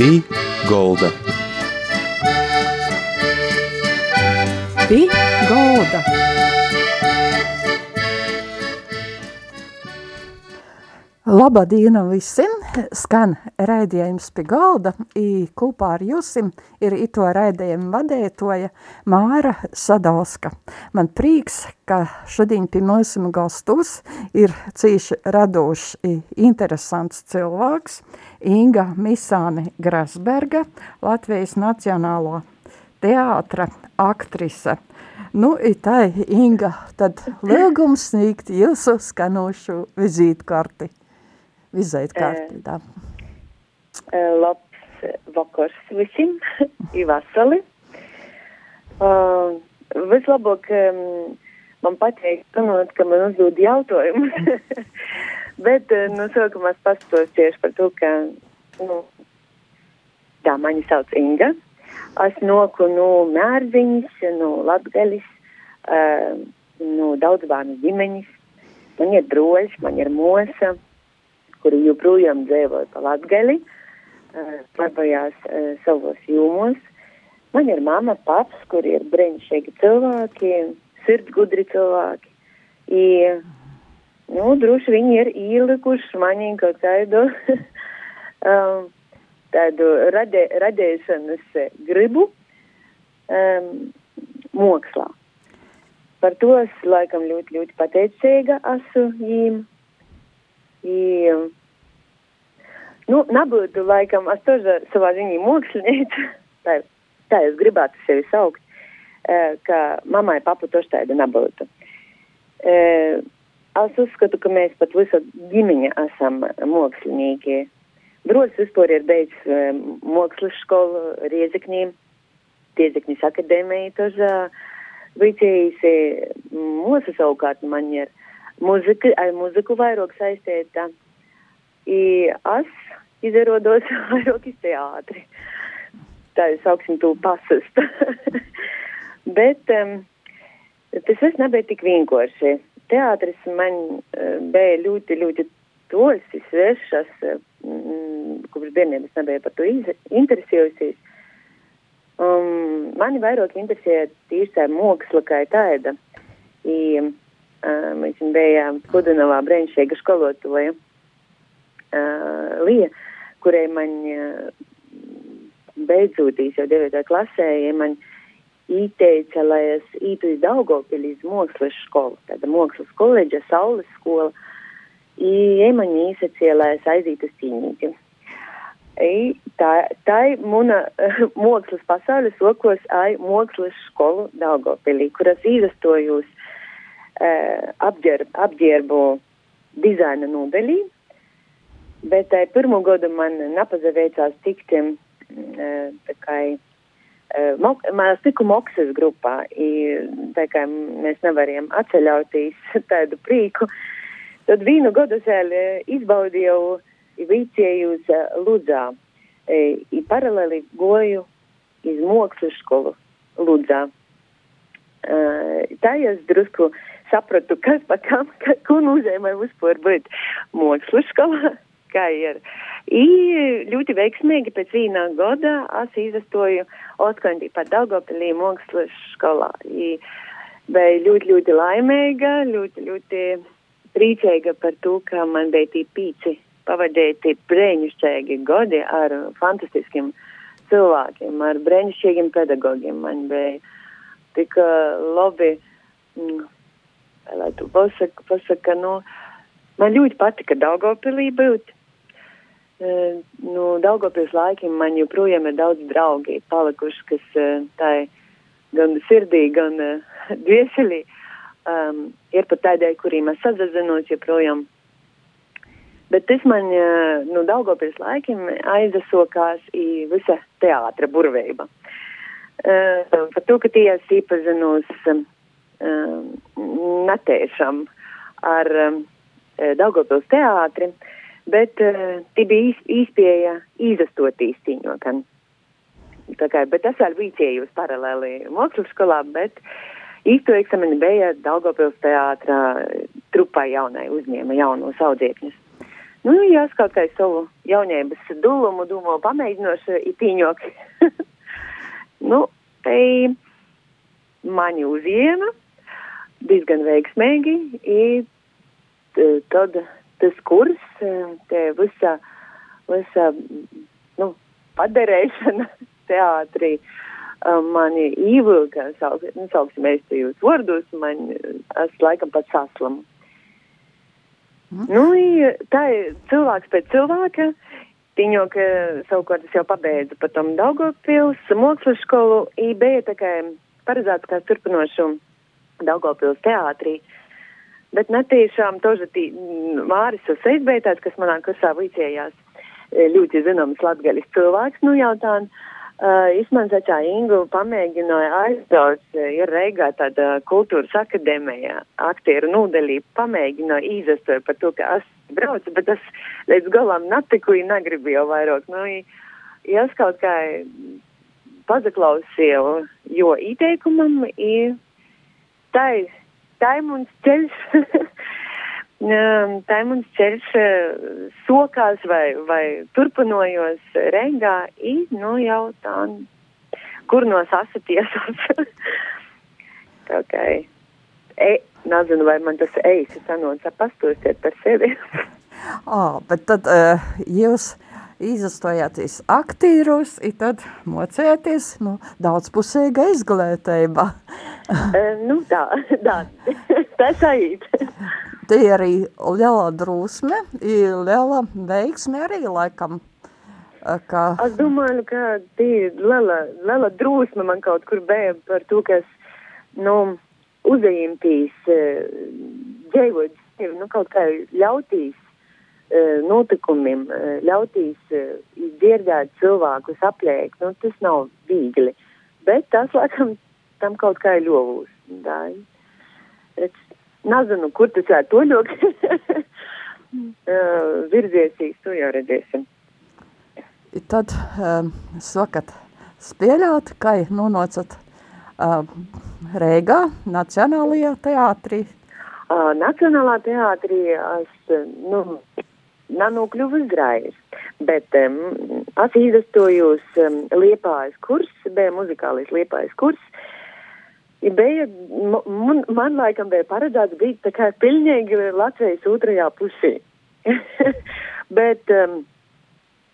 Pī Golda. Pī Golda. Labdien visiem! Skan raidījums pie galda. I kopā ar jums ir ito raidījumu vadētoja Māra Sadauska. Man prieks, ka šodien pie mums gastos ir cīši radošs i interesants cilvēks Inga Misāne Grasberga, Latvijas Nacionālo teātra aktrise. Nu, tā ir Inga, tad lūgums sniegt jūsu skanošu vizītkarti vizītkarti. Tā. Labs vakars visiem, ir vasali. Uh, vislabāk um, man patīk, panot, ka man uzdod jautājumus, bet uh, no nu, sākumā es pastos tieši par to, ka, nu, tā mani sauc Inga. Es noku no Mērziņas, no Latgaļas, uh, no daudzbānu ģimeņas. Man ir droši, man ir mosa kuri joprojām dzīvoja pa latgali, darbojās uh, savos jūmos. Man ir mama, paps, kuri ir brīnišķīgi cilvēki, sirdsgudri cilvēki. I, nu, droši viņi ir ielikuši manī kaut kādu um, tādu radē, radēšanas gribu um, mākslā. Par to es laikam ļoti, ļoti pateicīga esmu viņiem. Nu, nebūtu laikam, es tožā savā ziņā mākslinieca, tā, tā es gribētu sevi saukt ka mammai papu toši tāda nebūtu. Uh, es uzskatu, ka mēs pat visa ģimeņa esam mākslinieki. Brods vispār ir beidzis uh, mākslas skolu Riezekņī, Riezekņas akadēmija, tožā vicējis mūsu savukārt man ir muzika, ar muziku vairāk saistīta. I es izierodos vairāk iz teātri. Tā es sauksim to pasast. Bet um, tas viss nebija tik vienkārši. Teātris man uh, bija ļoti, ļoti tols, svešas, mm, kopš bērnības nebija par to interesējusies. Um, mani vairāk interesēja tieši tā māksla kā tāda. I, Mēs bijām Kudanovā brīnišķīga skolotāja uh, Lija, kurai man uh, beidzotīs jau 9. klasē, ja man ieteica, lai es Daugavpilī uz mākslas skolu, tāda mākslas koledža, saules skola, ja man īsacīja, lai es aizītu uz cīnīti. Tā, tā ir mana mākslas pasaules okos, ai mākslas skolu Daugavpilī, kuras izastojos uh, apģerb, apģērbu dizaina nodaļī, bet uh, pirmo gadu man nepazaveicās tikt uh, tā kā tiku moksas grupā, i, tā kā mēs nevarējām atceļauties tādu prīku, tad vienu gadu vēl izbaudīju vicējus Ludzā, i paralēli goju iz mokslas skolu Ludzā. Uh, tā es drusku sapratu, kas pa kam, ka, ko nozīmē vispār būt mākslas skolā, kā ir. I ļoti veiksmīgi pēc vienā gada es izastoju Oskandi pa Daugopilī mākslas skolā. I bija ļoti, ļoti laimīga, ļoti, ļoti priecīga par to, ka man bija tī pīci pavadīti brēņšķīgi gadi ar fantastiskiem cilvēkiem, ar brēņšķīgiem pedagogiem. Man bija tik labi. Mm, lai tu pasaka, pasaka nu, man ļoti patika Daugavpilī būt. E, nu, Daugavpils laikiem man joprojām ir daudz draugi palikuši, kas e, tā gan sirdī, gan e, dvieselī um, ir pat tādēļ, kuriem es sazazinos joprojām. Bet tas man, nu, Daugavpils laikiem aizasokās i visa teātra burveiba. Uh, par to, ka tie es iepazinos um, um, netiešām ar um, Daugavpils teātri, bet uh, tie bija īspēja izastot īstiņo, kan. Tā kā, bet es vēl vicējos paralēli mākslas skolā, bet īsto eksameni bija Daugavpils teātra trupai jaunai uzņēma jaunos audziekņus. Nu, jās kaut kā savu jaunības dulumu domā pamēģinoši itīņok. nu, te mani uzjēma diezgan veiksmīgi, i tad tas kurs, te visa, visa, nu, paderēšana teātrī mani īvilka, sauk, nu, sauksim mēs te jūs vārdus, man, es laikam pat saslamu. Mm. Nu, tā ir cilvēks pēc cilvēka. Viņu, ka savukārt es jau pabeidzu par tom Daugavpils mākslas skolu, bija tā kā paredzēts kā turpinošu Daugavpils teātrī. Bet netiešām toži tī Māris Seizbeitāts, kas manā kursā vicējās, ļoti zināms latgaļas cilvēks, nu jau tā. Uh, Ismans Začā Ingu pamēģināja aizbraukt, uh, ir Reigā tāda kultūras akadēmija, aktieru nūdelī, pamēģināja izastot par to, ka es braucu, bet es līdz galam natiku, ja negribu jau vairāk. Nu, ja es kaut kā pazaklausīju, jo ieteikumam, ir, tā mums ceļš. Ir mums ceļš sokās vai, vai turpinojos Reigā, i, nu jau tā, kur no sasatiesas. okay. e, nezinu, vai man tas eisi sanoca pastūstiet par sevi. oh, bet tad uh, jūs izastojāties aktīrus, i tad mocēties nu, daudzpusīga izglītība. uh, nu tā, tā, tā saīt. Te ir arī liela drūsme, ir liela veiksme arī laikam. Ka... Es domāju, ka tī liela, liela drūsme man kaut kur bija par to, kas, nu, uzajumtīs, dzīvot, nu, kaut kā ļautīs notikumiem, ļautīs dzirdēt cilvēkus apliek, nu, tas nav viegli. Bet tas, laikam, tam kaut kā ir ļovūs. Tā, Nezinu, kur tas ir toļok. Virziesīs, to jau redzēsim. Tad um, sakat, spēļāt, kā nonācat uh, Rīgā, Nacionālajā teātrī? Nacionālā teātrī es, nu, nanokļuvu uzgrājis, bet um, es izdastojos um, Liepājas kurs, bija muzikālais Liepājas kurs, Ja bija, man, man laikam bija paredzēts būt tā kā pilnīgi Latvijas otrajā pusē. Bet um,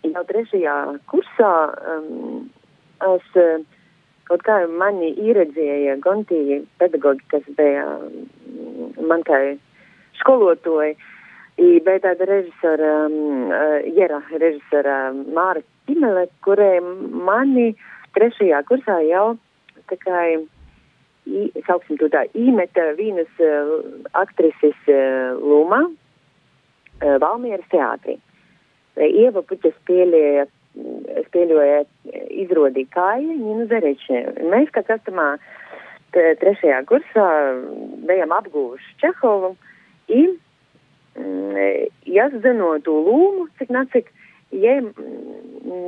jau trešajā kursā um, es uh, kaut kā mani ieredzēja Gontī pedagogi, kas bija man kā skolotoji. I tāda režisora, um, uh, Jera režisora Māra Timele, kurai mani trešajā kursā jau tā kā sauksim to tā, īmeta vienas uh, aktrises uh, lomā uh, Valmieras teātrī. Ieva Puķa spēlēja, spēlēja izrodīja kāja Nina Zarečē. Mēs, kā kastamā trešajā kursā, bijām apguvuši Čehovu, i, mm, ja zinot to lūmu, cik nacik, ja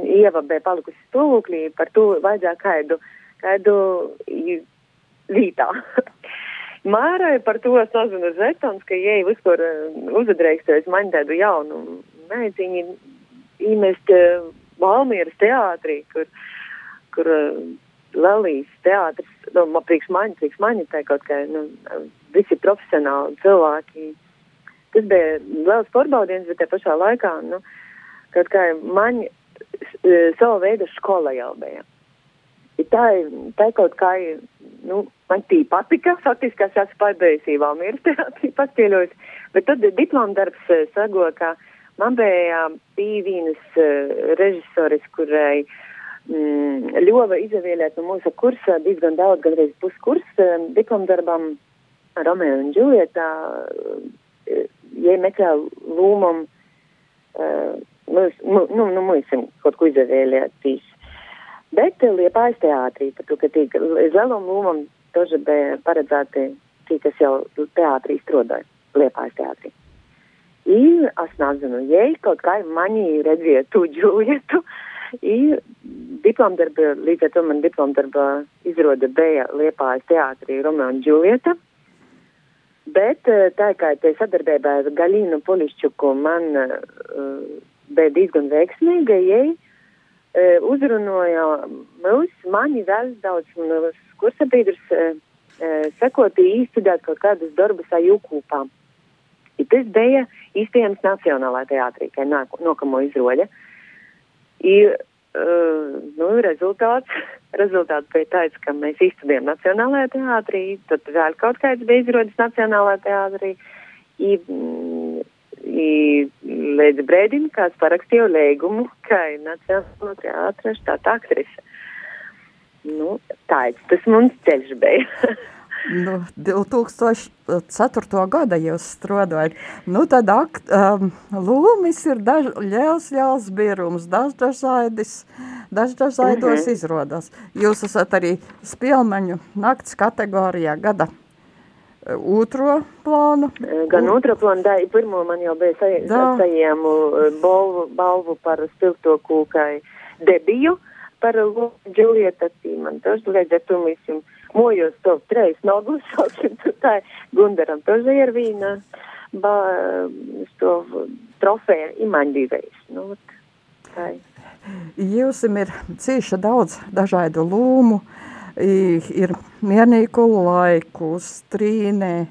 Ieva bija palikusi stāvoklī, par to vajadzēja kādu, kādu vītā. Mārai par to sazina žetons, ka jai vispār uzadreikstojas man tādu jaunu mēģiņu īmest Valmieras teātrī, kur, kur Lelijas teātris, nu, priekš mani, priekš mani, tā kaut kā, nu, visi profesionāli cilvēki. Tas bija liels pārbaudiens, bet te pašā laikā, nu, kaut kā mani savu veidu skola jau bija. Tā, tā kaut kā, nu, man tī patika, faktiski es esmu pabeigusi Valmieras teātrī paspieļojis, bet tad diploma darbs uh, sago, ka man bija bija vienas uh, režisoris, kurai mm, ļova izavēlēt no mūsu kursa diezgan daudz, gan reiz puskurs diploma darbam Romeo un Džulietā, uh, ja meklē lūmam, uh, mums, nu, nu, mums kaut ko izavēlēt tīs. Bet Liepājas teātrī, par to, ka tī Zelam lūmam тоже bija paredzēti tie, kas jau teātrī strādāja, Liepājas teātrī. I es nezinu, ja kaut kā mani redzēja tu Džulietu, i diplomdarba, līdz ar to man diplomdarba izrāda bija Liepājas teātrī Romeo un Džulieta. Bet tā kā te sadarbībā ar Galīnu Polišķuku man uh, bija diezgan veiksmīga, jai uh, uzrunoja mūs, mani vēl daudz kursabiedrus uh, sekot īstudēt kaut kādus darbus ajūkūpā. Tas bija iespējams Nacionālā teātrī, kā nākamo izroļa. I, uh, nu, rezultāts, rezultāts bija tāds, ka mēs izstudējām Nacionālajā teātrī, tad vēl kaut kāds bija izrodas Nacionālajā teātrī. I, i, līdz brēdim, kāds parakstīja līgumu, ka ir Nacionālā teātra štata aktrise. Nu, tāds tas mums ceļš bija. nu, 2004. gada jūs strādājat. Nu, tad akt, um, lūmis ir daž, liels, liels birums, Daž, dažādos mhm. mm -hmm. izrodas. Jūs esat arī spilmeņu nakts kategorijā gada e, otro plānu. E, gan U... otro plānu, da, pirmo man jau bija saņēmu e, balvu, balvu par spilgto kūkai debiju, par Džulieta Tīman. Tas līdz mēs jums mojos to treis nogus, saucam to tā, Gundaram to Ziervīna, ba, to trofēja imandīvējs. Nu, tā. Jūsim ir cīša daudz dažādu lūmu, ir miernieku laiku, strīnē,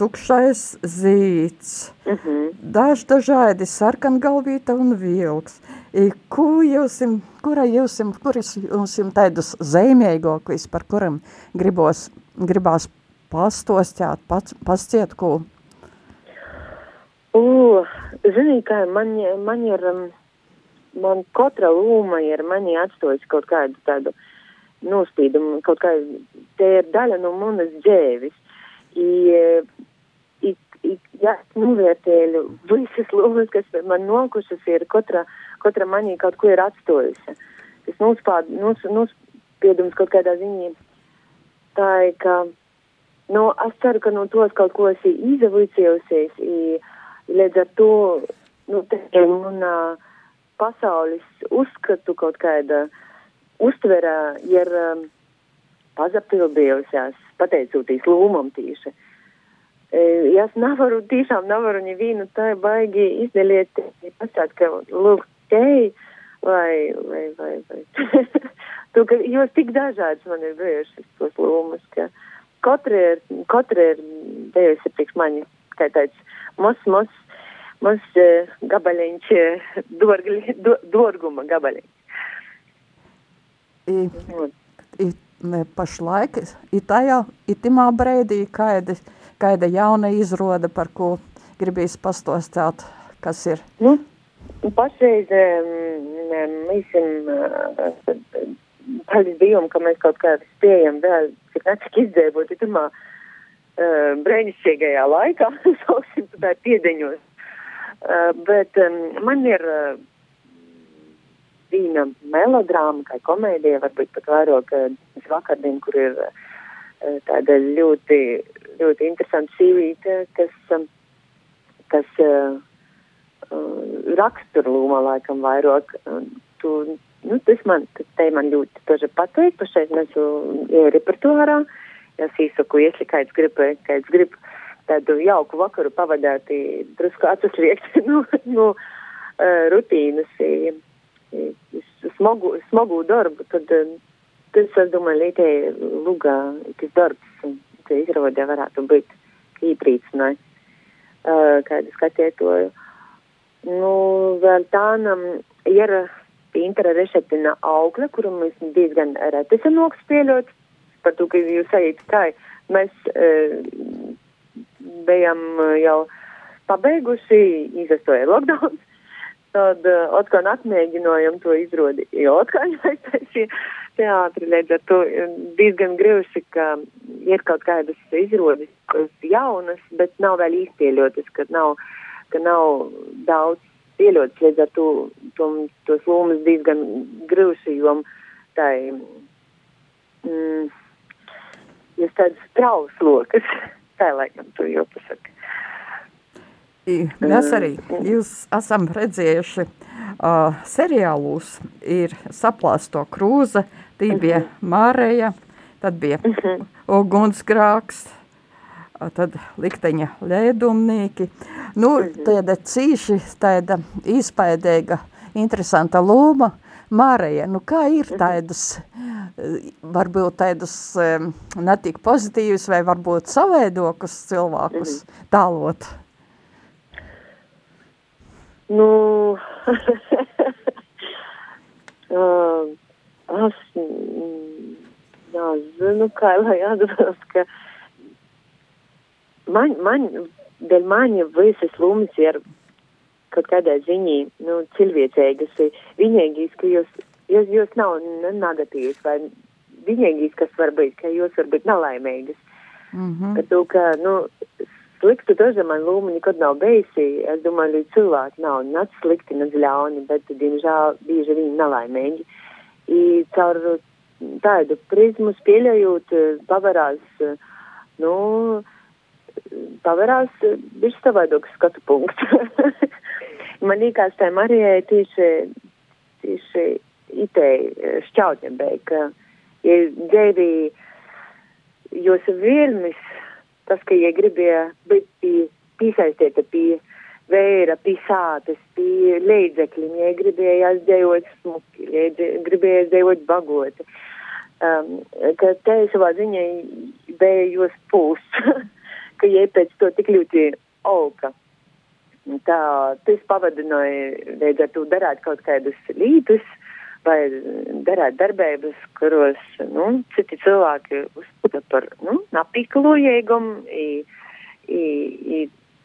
tukšais zīts, uh mhm. -huh. daži dažādi sarkangalvīta un vilks. I, ku jūsim, kura jūsim, kuras jūsim tādus zīmīgākais, par kuram gribos, gribās pastostāt, pats, pasciet ko? U, zini, kā man, man ir, um, man katra lūma ir mani atstojis kaut kādu tādu nospīdumu, kaut kā, te ir daļa no manas dzēvis i, i, i ja novērtēju visas lomas, kas man nokušas ir, katra, katra manī kaut ko ir atstojusi. Tas nospād, nos, nospiedums kaut kādā ziņā. Tā ir, ka, nu, es ceru, ka no tos kaut ko esi izavīcējusies, līdz ar to, nu, te ir manā pasaules uzskatu kaut kāda uztvera ir um, pazapildījusies pateicoties lūmam tieši. E, es nevaru, tiešām nevaru nevienu tā baigi izdēliet, pasāt, ka lūk, tei, vai, vai, vai, vai. tu, ka, jūs tik dažādas man ir bijušas tos lūmas, ka katra ir, katra ir bijusi priekš mani, kā tāds mos, mos, mos uh, gabaliņš, dorgli, do, dorguma gabaliņš. I, i pašlaik ir tajā, itimā breidī, kāda, kāda jauna izroda, par ko gribīs pastostāt, kas ir? Nu, pašreiz mēs paldies Dievam, ka mēs kaut kā spējam vēl, cik necik izdēbot itimā brēnišķīgajā laikā, sauksim tā piedeņos. Uh, bet man ir uh, viena melodrāma, kā komēdija, varbūt pat vairāk vakardien, kur ir eh, tāda ļoti, ļoti interesanta sīvīte, kas, kas uh, rakstur lūmā laikam vairāk. Tu, nu, tas man, te man ļoti taži patīk, pašais nesu repertuārā, ja es īsaku, iesli kāds grib, kāds grib tādu jauku vakaru pavadāt, drusku atsasliegt no, no uh, rutīnas. Smagu, smagu darbu, tad Tas, es domāju, Lītei Lugā, tas darbs, ka izrādē varētu būt īprīcinai, uh, kādu skatietoju. Nu, vēl tādam ir Pintera rešetina augļa, kuru mēs diezgan reti esam nokspēļot, par to, ka jūs sajūt, kā mēs uh, bijām jau pabeiguši, izastoja lockdowns, tad uh, atkal atmēģinājām to izrodi, jo atkal aiztaisīja teātri, līdz ar to diezgan grūti, ka ir kaut kādas izrādes, kas jaunas, bet nav vēl izpieļotas, ka nav, ka nav daudz pieļotas, līdz ar to tom, tos lomas diezgan grūti, jo tā ir, mm, jūs tādas trauslokas, tā laikam tu jau pasaka. Mēs arī jūs esam redzējuši uh, seriālus, ir saplāsto krūze, Tī bija Māreja, tad bija ugunsgrāks, tad likteņa lēdumnīki. Nu, tāda cīši, tāda izpaidīga, interesanta loma. Mārija, nu kā ir tādas, varbūt tādas netik pozitīvas vai varbūt savaidokus cilvēkus tālot? Nu, uh, es nezinu, kā lai atbilst, ka man, man, dēļ mani visas lumas ir kaut kādā ziņā nu, cilvēcīgas, vienīgais, ka jūs, jūs, jūs nav negatīvs vai vienīgais, kas var būt, ka jūs varat nav laimīgas. Mm -hmm. Par to, ka, nu, sliktu daža man lūma nekad nav bijusi. Es domāju, līdz cilvēki nav nec slikti, nec ļauni, bet, diemžēl, bieži viņi nelaimīgi. I caur tādu prizmu spēļējot, pavarās, nu, pavarās bišķi savādāks skatu punkts. Man liekas, tā Marijai tieši, tieši šķautņebēji, ka ir dzīvi jūs vilnis, tas, ka ja gribēja būt pie, piesaistīta pie vēra, pie sātes, pie līdzekļiem, ja gribēja aizdējot smuki, ja gribēja aizdējot bagoti. Um, ka te savā ziņā bija jūs pūsts, ka jai pēc to tik ļoti auga. Tā, tas pavadināja, to darāt kaut kādus līdus vai darāt darbības, kuros, nu, citi cilvēki uzskata par, nu,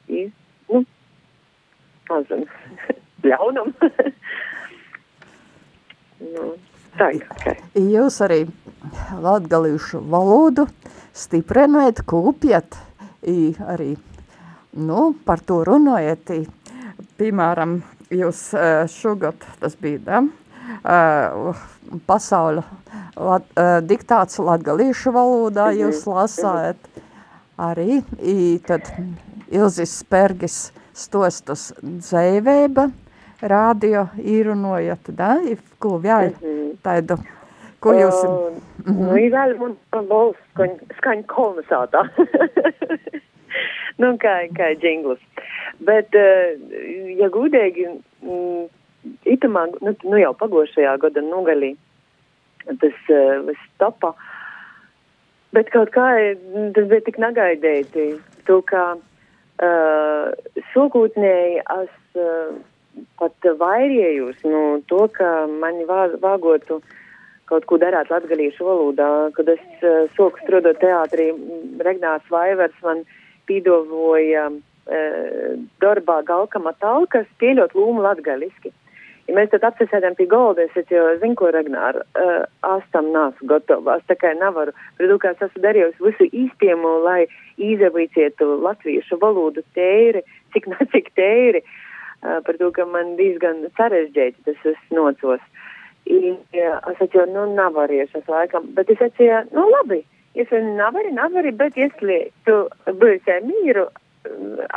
i, nu, nezinu, ļaunumu. nu, tā. Okay. Jūs arī latgalīšu valodu stiprināt, kūpjat, arī Nu, par to runājot, piemēram, jūs šogad, tas bija, da, pasauļa lat, diktāts latgalīšu valodā mhm, jūs lasājat arī, i tad Ilzis Spergis stostus dzēvēba radio īrunojat, da, ko vēl mhm. tādu, ko jūs... Uh, nu, vēl man balss skaņ, skaņ kolonizētā. nu, kā, kā džinglis. Bet, ja gudīgi, mm, itamā, nu, nu jau pagošajā gada nugalī, tas uh, viss topa, bet kaut kā tas bija tik negaidēti, to, ka uh, sokūtnēji es uh, pat vairījos, nu, to, ka mani vā, vāgotu kaut ko darāt latgalīšu valodā, kad es uh, soku strādot teātrī, Regnārs Vaivers man uh, pīdavoja e, darbā Galkama talkas pieļaut lūmu latgaliski. Ja mēs tad apsēdām pie golda, es jau zinu, ko Ragnāra, uh, es tam nāsu gatava, es tā kā nevaru, bet kā es esmu darījusi visu īstiemu, lai izavīcietu latviešu valodu tēri, cik ne cik tēri, uh, par to, ka man diezgan sarežģēti tas es nocos. I, ja, es atceru, nu, nevariešu es laikam, bet es atceru, nu, labi, Если nevari, nevari, bet если tu būsi ar mīru,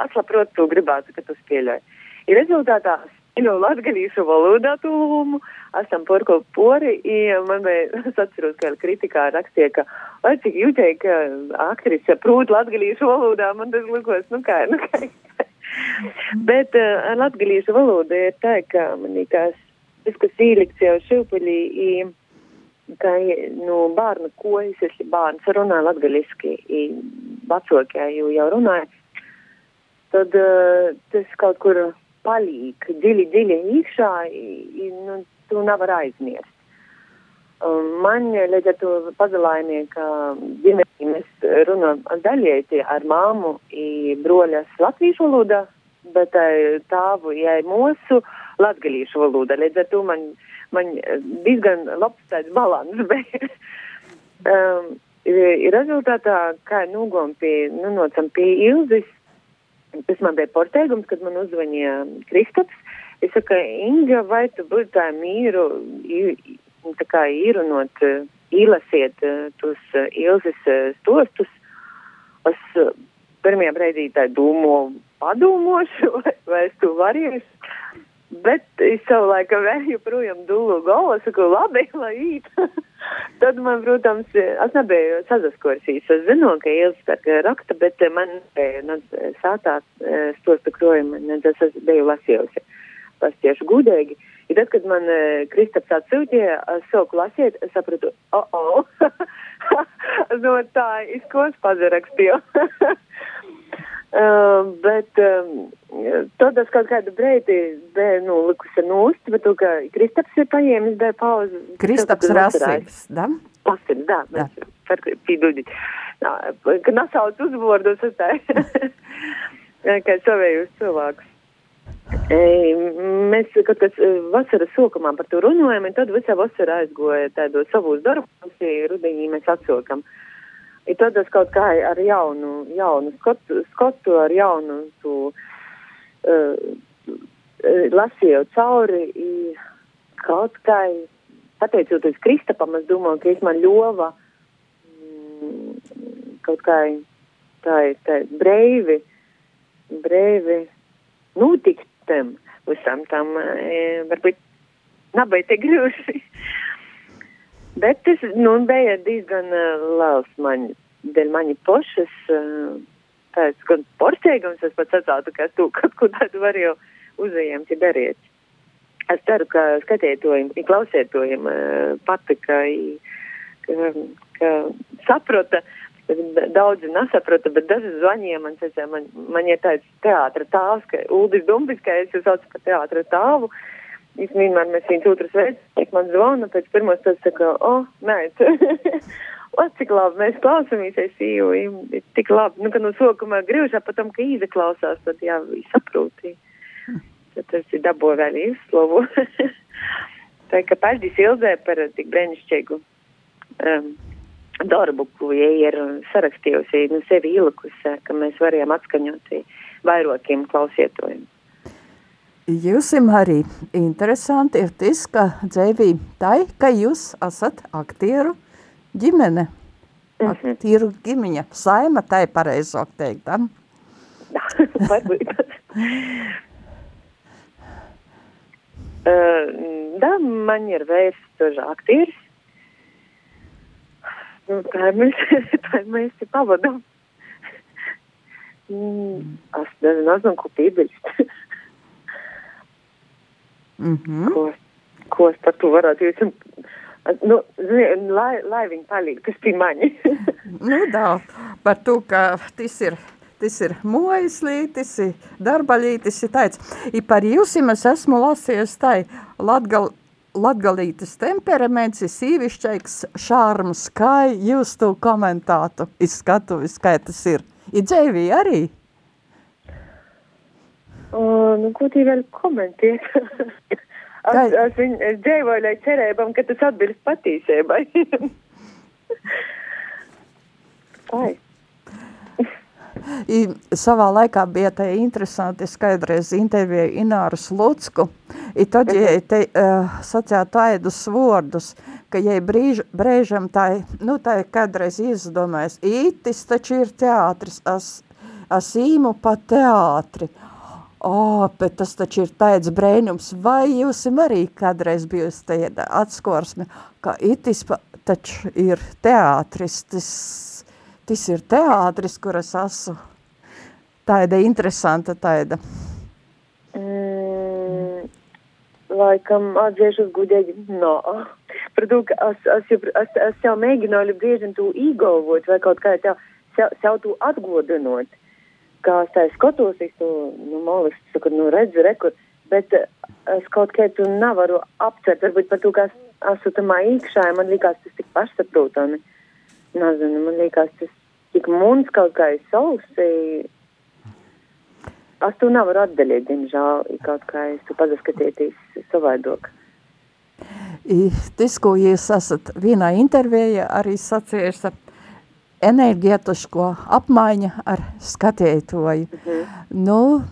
atlaprot, tu gribētu, ka tu spēļoji. I rezultātā spēļoju latgalīšu valodā tūlumu, esam porko pori, i bija, es atceros, ka kritikā rakstīja, ka, vai cik jūtēji, ka aktrise prūt latgalīšu valodā, man tas likos, nu kā, nu kā. bet uh, latgalīšu valoda ir tā, ka man liekas, tas, kas īlikts jau šilpaļī, i, ka nu, bērnu kojas, ja bērns runā latgaļiski, vecākie jau, jau runāja, tad uh, tas kaut kur palīk dziļi, dziļi iekšā, nu, tu nevar aizmirst. Man līdz ar to pazalainē, ka ģimenī mēs runājam daļieti ar māmu i broļas latviešu valodā, bet tāvu, ja mūsu latgalīšu valodā, līdz ar to man man diezgan labs tāds balans bija. um, rezultātā, kā nogom pie, nu, nocam pie Ilzis, tas man bija porteigums, kad man uzvanīja Kristaps. Es saku, Inga, vai tu būtu tā mīru, tā kā īrunot, īlasiet tos Ilzis stostus. Es pirmajā brīdī tā domāju, padomāšu, vai, vai es to varēšu. Bet es savu laiku vēl joprojām dulu galvu, saku, labi, lai īt. Tad man, protams, es nebiju sazaskorsījis. Es zinu, ka Ilstak raksta, bet man nu, sātā stosta krojuma, tas es biju lasījusi. Tas tieši gudīgi. I tad, kad man Kristaps atsūtīja, es sāku lasīt, es sapratu, oh, oh. no tā, izkos pazarakstīju. Uh, bet um, tad es kaut kādu breidi biju nu, likusi bet to, ka Kristaps ir paņēmis, bija pauze. Kristaps Rasīgs, da? Pasins, da, mēs par pīdudīt. Kad nasauc uzvārdus, es tā, kā savējus cilvēkus. E, mēs kaut kas vasaras sokamā par to runājam, un tad visā vasarā aizgoja tādos savos darbos, rudenī mēs atsokam. Uh, Ir tad es kaut kā ar jaunu, jaunu skotu, skotu ar jaunu tu, uh, lasīju cauri. Kaut kā, pateicoties Kristapam, es domāju, ka viņš man ļova mm, kaut kā tā, tā breivi, breivi notikt tam visam tam, e, varbūt nabai te grūši. Bet tas nu, bija diezgan uh, liels man, dēļ mani pašas. Uh, tāds gan porsteigums, es pats atsātu, ka tu kaut ko tādu var jau uzējams ja darīt. Es ceru, ka skatītojiem, klausētojiem uh, patika, ka, ka saprota. Daudzi nesaprota, bet daži zvanīja man, teica, man, man ir tāds teātra tāvs, ka Uldis Dumbis, ka es jūs saucu par teātra tāvu. Uh, vienmēr mēs viens otrs veicam, man zvana, pēc pirmās tas saka, o, oh, nē, o, cik labi mēs klausāmies, es īju, tik labi, nu, ka no sokuma grīvšā, patam, ka īze klausās, tad jā, viņi saprūtī. Tad tas ir dabo vēl izslavu. Tā kā paldies Ilzē par tik brēnišķīgu um, darbu, ko viņa ir sarakstījusi, nu, sevi ielikusi, ka mēs varējām atskaņot vairākiem klausietojiem. Jūsim arī interesanti ir tas, ka dzīvī tai, ka jūs esat aktieru ģimene. Mm -hmm. Aktieru ģimene. Saima tai pareizāk teikt, da? Varbūt. uh, da, man ir vēsturži aktieris. Nu, tā mēs, tā mēs ir pavadām. Mm. Es nezinu, ko piebilst. Mm -hmm. ko, ko es par to varētu jūs. Nu, zini, lai, lai viņi paliek, tas bija mani. nu, tā, par to, ka tas ir tas ir mojaslītis, darbaļītis, ir tāds. I par jūsim es esmu lasījies tai latgal, latgalītis temperaments ir sīvišķaiks šārms, kā jūs to komentātu izskatu, kā tas ir. Ir dzēvī arī? Uh, nu, ko tie vēl komentēt? es, es, viņ, es dzīvoju, lai cerībām, ka tas atbilst patīsībai. Ai. I, savā laikā bija tā interesanti skaidreiz intervija Ināru Slucku, i tad, ja mhm. te uh, sacīja taidus vārdus, ka, ja brīž, brēžam tā, nu tā kādreiz izdomājas, ītis taču ir teātris, es, es īmu pa teātri, O, bet tas taču ir tāds brēnums, vai jūs arī kādreiz bijusi tāda atskorsme, ka itis taču ir teātris, tas, tas ir teātris, kur es esmu tāda interesanta tāda. Mm, laikam atzīšos gudīgi, no. Ka es, es, jau, es, es jau mēģināju bieži to īgalvot vai kaut kā tev, sev, sev to atgodinot kā es tā skatos, es to, nu, malis, saku, nu, redzu, rekur, bet eh, es kaut kā tu nevaru apcert, varbūt par to, ka es esmu tamā iekšā, man liekas tas tik pašsaprotami. Nezinu, man liekas tas tik muns kaut kā ir sausi. Es to nevaru atdaļīt, diemžēl, kaut kā es tu pazaskatieties savādāk. Tas, ko jūs esat vienā intervijā arī sacījuši, enerģētisko apmaiņa ar skatētoju. Mm -hmm. Nu,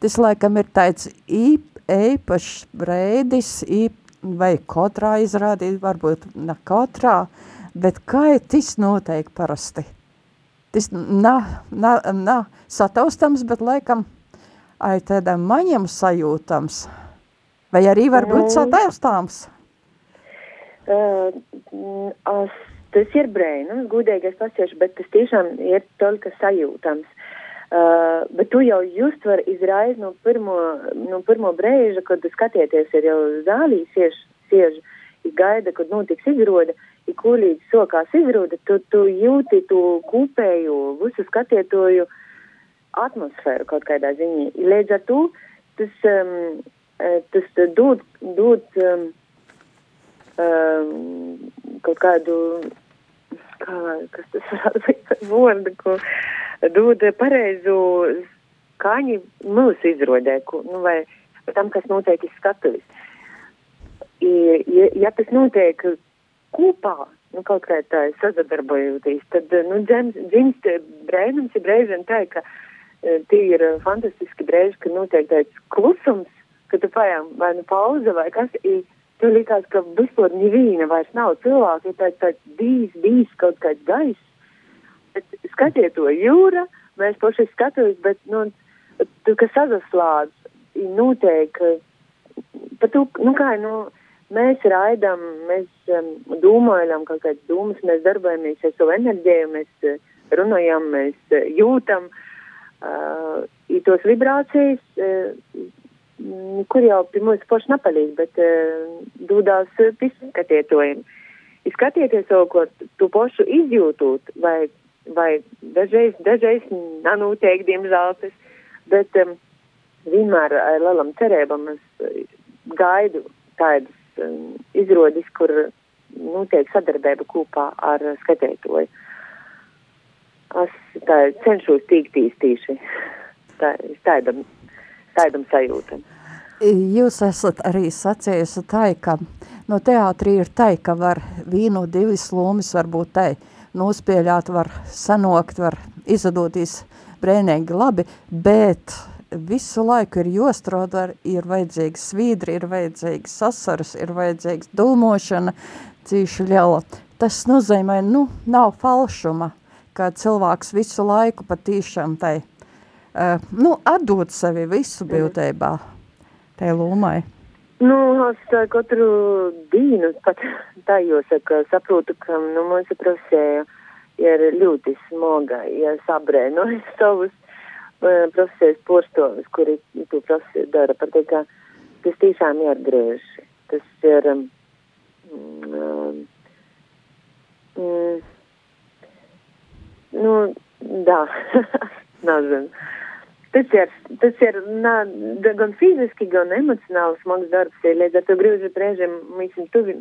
tas laikam ir tāds īp, īpašs brēdis, īp, vai katrā izrādīt, varbūt ne katrā, bet kā tas noteikti parasti? Tas nav, nav, nav sataustams, bet laikam ai tādam maņam sajūtams. Vai arī varbūt nu, sataustāms? Uh, as, tas ir brēnums, gudīgais pasiešu, bet tas tiešām ir tolka sajūtams. Uh, bet tu jau just var izraiz no pirmo, no pirmo brēža, kad skatieties ir jau zālī siež, siež, gaida, kad notiks izrode, ir kulīdz sokās izrode, tu, tu jūti tu kūpēju, visu skatietoju atmosfēru kaut kādā ziņā. Līdz ar to tas, um, tas dod, dod um, um, kaut kādu, kā, kas tas varētu būt par vārdu, ko dod pareizu skaņu mūsu izrodē, ko, nu, vai, tam, kas notiek iz skatuves. Ja, ja tas notiek kopā, nu, kaut kā tā sadarbojoties, tad, nu, dzimst brēnums, ir brēžiem tā, ka e, tie ir fantastiski brēži, ka notiek tāds klusums, ka tu pajām vai nu pauze vai kas, i, tu likās, ka vispār nevīna vairs nav. Cilvēki, ir tāds, tāds bijis, bijis kaut kāds gaiss, bet skatiet to jūra, mēs paši skatos, bet, nu, tu, kas sazaslādz, notiek, pat tu, nu, kā, nu, Mēs raidām, mēs um, domājam, kaut kādas domas, mēs darbojamies ar savu enerģiju, mēs uh, runājam, mēs uh, jūtam uh, tos vibrācijas, uh, kur jau pie mums paši nepalīdz, bet uh, dūdās uh, piskatietojumi. Izskatieties savu, ko tu pašu izjūtot, vai, vai dažreiz, dažreiz nanūtiek, diemžēl tas, bet um, vienmēr ar lielam cerībam es gaidu tādas um, izrādīs, kur notiek nu, sadarbība kopā ar skatētoju. Es tā, cenšos tīkt īstīši tā, tādam, tādam sajūtam. Jūs esat arī sacījusi tā, ka no teātrī ir tā, ka var vīnu divas lomas varbūt tā nospēļāt, var sanokt, var izdoties brēnīgi labi, bet visu laiku ir jostrādā, ir vajadzīgs svīdri, ir vajadzīgs sasaras, ir vajadzīgs dūmošana, cīši liela. Tas nozīmē, nu, nav falšuma, ka cilvēks visu laiku patīšām tai, uh, nu, atdot sevi visu būtībā, tai lomai. Nu, es katru dienu pat tā jāsaka, saprotu, ka, nu, mūsu profesija ir ļoti smoga, ja sabrēnojas savus profesijas porstovas, kuri to profesiju dara, par to, ka tas tiešām jāatgriež. Tas ir, um, um, nu, da, nezinu. Tas ir, tas ir nā, gan fiziski, gan emocionāli smags darbs, līdz ar to grūti reizēm mēs, tuvi,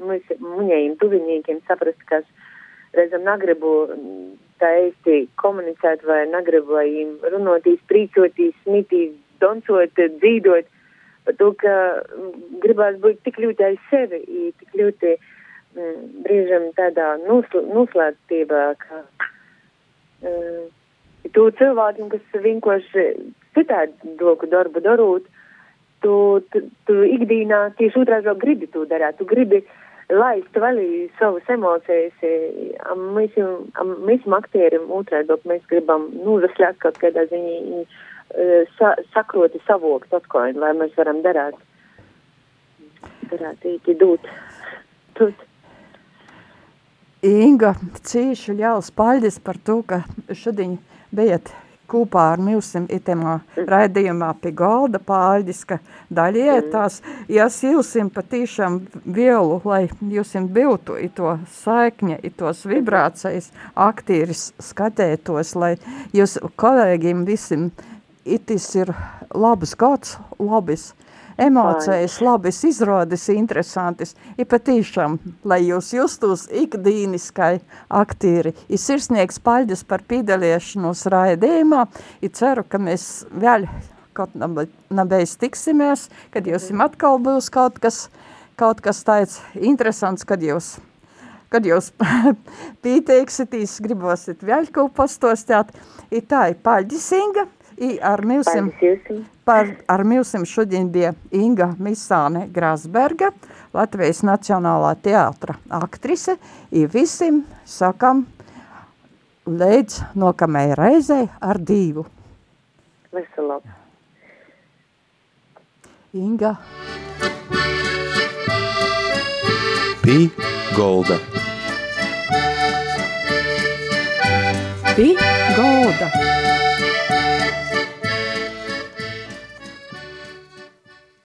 tuviniekiem saprast, kas reizēm negribu tā īsti komunicēt vai negribu, lai viņiem runotīs, prīcotīs, smitīs, doncot, dzīdot, par to, ka gribās būt tik ļoti aiz sevi, tik ļoti mm, brīžam tādā nusl nuslēgtībā, ka mm, tu cilvēkiem, kas vienkārši citādi doku darbu darot, tu, tu, tu ikdīnā tieši otrādi gribi to darīt, tu gribi laist vaļā savas emocijas. Mēs, mēs aktierim otrādi, mēs gribam nūzaslēt kaut kādā ziņā sa, sakroti savokt atkoini, lai mēs varam darāt. Darāt īki dūt. Tut. Inga, cīši ļaus paļģis par to, ka šodien bijat kopā ar Milsim itemā raidījumā pie galda pāļģiska daļietās. Jas jūsim patīšām vielu, lai jūsim biltu i to saikņa, i tos vibrācijas aktīris skatētos, lai jūs kolēģiem visim itis ir labs gads, labis emocijas, labas izrādes, interesantas. Ir patīšām, lai jūs justos ikdīniskai aktīri. Ir sirsnieks paļģis par pīdaliešanos raidījumā. Ir ceru, ka mēs vēl kaut nabeiz tiksimies, kad jūs atkal būs kaut kas, kaut kas tāds interesants, kad jūs kad jūs pīteiksitīs, gribosit vēl kaut pastostāt. Ir tā ir paļģisinga, I ar milsim, par, ar milsim šodien bija Inga Misāne Grasberga, Latvijas Nacionālā teātra aktrise, i visim sakam līdz nokamai reizei ar divu. Visu labu. Inga. Pī Golda. Pī Golda.